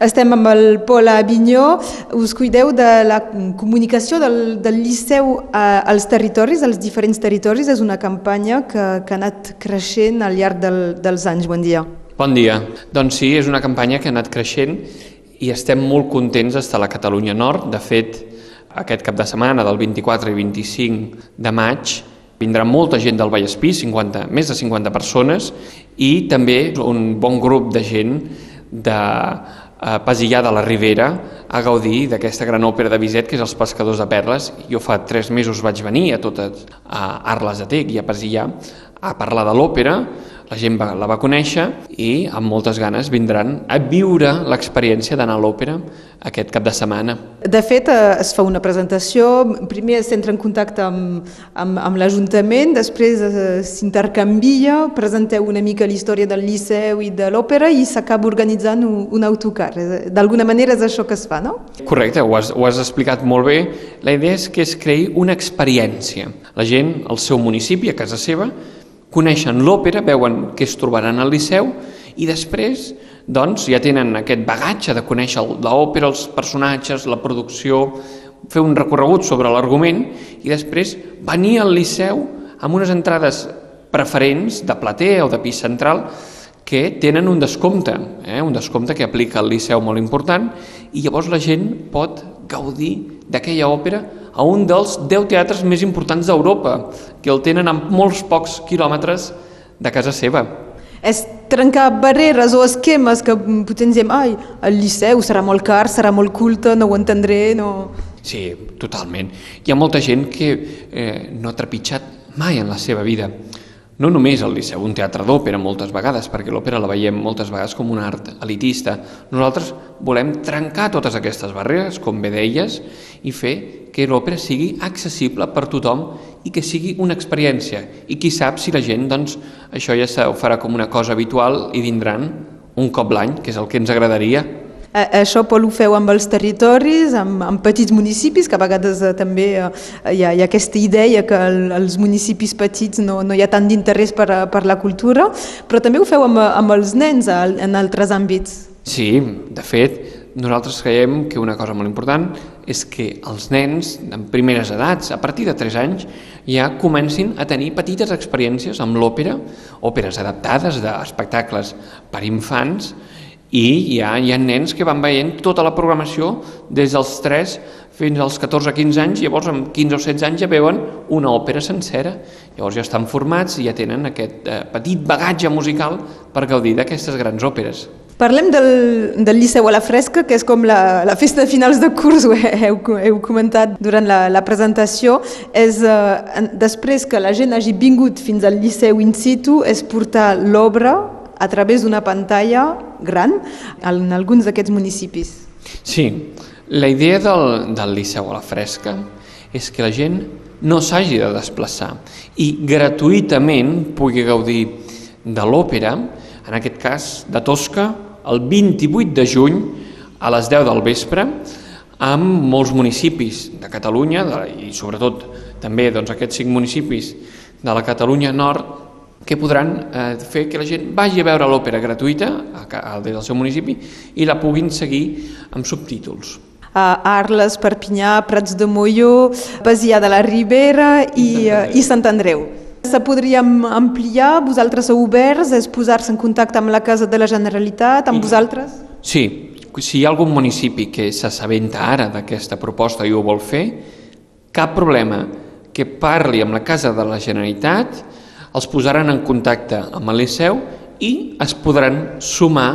Estem amb el Pol Avinyó, us cuideu de la comunicació del, del Liceu als territoris, als diferents territoris. És una campanya que, que ha anat creixent al llarg del, dels anys. Bon dia. Bon dia. Doncs sí, és una campanya que ha anat creixent i estem molt contents d'estar a la Catalunya Nord. De fet, aquest cap de setmana del 24 i 25 de maig vindrà molta gent del Vallespí, 50, més de 50 persones, i també un bon grup de gent de eh, Pasillà de la Ribera a gaudir d'aquesta gran òpera de Bizet que és Els pescadors de perles. Jo fa tres mesos vaig venir a totes a Arles de Tec i a Pasillà a parlar de l'òpera, la gent va, la va conèixer i amb moltes ganes vindran a viure l'experiència d'anar a l'òpera aquest cap de setmana. De fet, eh, es fa una presentació, primer s'entra en contacte amb, amb, amb l'Ajuntament, després eh, s'intercanvia, presenteu una mica la història del Liceu i de l'òpera i s'acaba organitzant un, un autocar. D'alguna manera és això que es fa, no? Correcte, ho has, ho has explicat molt bé. La idea és que es creï una experiència. La gent, al seu municipi, a casa seva, coneixen l'òpera, veuen què es trobaran al Liceu i després doncs, ja tenen aquest bagatge de conèixer l'òpera, els personatges, la producció, fer un recorregut sobre l'argument i després venir al Liceu amb unes entrades preferents de platea o de pis central que tenen un descompte, eh? un descompte que aplica el Liceu molt important i llavors la gent pot gaudir d'aquella òpera a un dels 10 teatres més importants d'Europa, que el tenen a molts pocs quilòmetres de casa seva. És trencar barreres o esquemes que potser ens diem ai, el Liceu serà molt car, serà molt culte, no ho entendré, no... Sí, totalment. Hi ha molta gent que eh, no ha trepitjat mai en la seva vida no només el Liceu, un teatre d'òpera moltes vegades, perquè l'òpera la veiem moltes vegades com un art elitista. Nosaltres volem trencar totes aquestes barreres, com bé deies, i fer que l'òpera sigui accessible per tothom i que sigui una experiència. I qui sap si la gent, doncs, això ja ho farà com una cosa habitual i vindran un cop l'any, que és el que ens agradaria, això, Pol, ho feu amb els territoris, amb, amb petits municipis, que a vegades eh, també eh, hi, ha, hi ha aquesta idea que el, els municipis petits no, no hi ha tant d'interès per, per la cultura, però també ho feu amb, amb els nens en altres àmbits. Sí, de fet, nosaltres creiem que una cosa molt important és que els nens, en primeres edats, a partir de 3 anys, ja comencin a tenir petites experiències amb l'òpera, òperes adaptades d'espectacles per infants, i hi ha, hi ha nens que van veient tota la programació des dels 3 fins als 14-15 anys, llavors amb 15 o 16 anys ja veuen una òpera sencera, llavors ja estan formats i ja tenen aquest eh, petit bagatge musical per gaudir d'aquestes grans òperes. Parlem del, del Liceu a la Fresca, que és com la, la festa de finals de curs, ho heu, heu comentat durant la, la presentació. És, eh, després que la gent hagi vingut fins al Liceu in situ, és portar l'obra a través d'una pantalla gran en alguns d'aquests municipis. Sí, la idea del, del Liceu a la Fresca és que la gent no s'hagi de desplaçar i gratuïtament pugui gaudir de l'òpera, en aquest cas de Tosca, el 28 de juny a les 10 del vespre, amb molts municipis de Catalunya i sobretot també doncs, aquests cinc municipis de la Catalunya Nord que podran eh, fer que la gent vagi a veure l'òpera gratuïta a, a, des del seu municipi i la puguin seguir amb subtítols. A Arles, Perpinyà, Prats de Molló, Basià de la Ribera i, i Sant Andreu. Se podríem ampliar, vosaltres sou oberts, és posar-se en contacte amb la Casa de la Generalitat, amb I, vosaltres? Sí, si hi ha algun municipi que s'assabenta ara d'aquesta proposta i ho vol fer, cap problema que parli amb la Casa de la Generalitat els posaran en contacte amb el Liceu i es podran sumar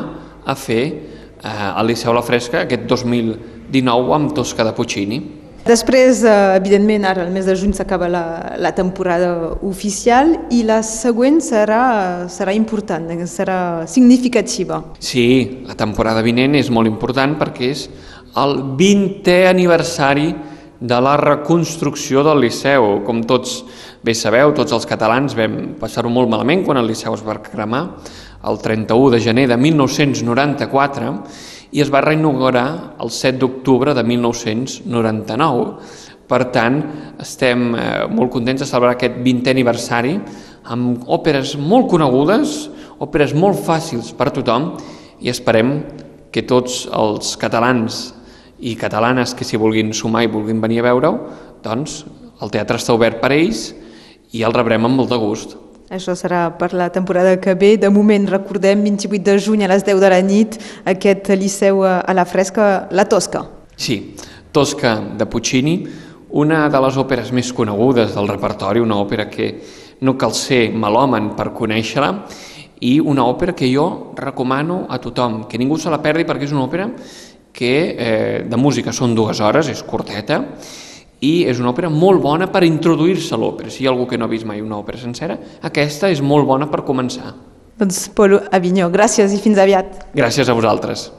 a fer eh, el Liceu La Fresca aquest 2019 amb Tosca de Puccini. Després, eh, evidentment, ara el mes de juny s'acaba la, la temporada oficial i la següent serà, serà important, serà significativa. Sí, la temporada vinent és molt important perquè és el 20è aniversari de la reconstrucció del Liceu. Com tots bé sabeu, tots els catalans vam passar-ho molt malament quan el Liceu es va cremar el 31 de gener de 1994 i es va reinaugurar el 7 d'octubre de 1999. Per tant, estem eh, molt contents de celebrar aquest 20è aniversari amb òperes molt conegudes, òperes molt fàcils per a tothom i esperem que tots els catalans i catalanes que s'hi vulguin sumar i vulguin venir a veure-ho, doncs el teatre està obert per ells i el rebrem amb molt de gust. Això serà per la temporada que ve. De moment, recordem, 28 de juny a les 10 de la nit, aquest Liceu a la Fresca, La Tosca. Sí, Tosca de Puccini, una de les òperes més conegudes del repertori, una òpera que no cal ser malòmen per conèixer-la, i una òpera que jo recomano a tothom, que ningú se la perdi perquè és una òpera que eh, de música són dues hores, és curteta, i és una òpera molt bona per introduir-se a l'òpera. Si hi ha algú que no ha vist mai una òpera sencera, aquesta és molt bona per començar. Doncs Pol Avinyó, gràcies i fins aviat. Gràcies a vosaltres.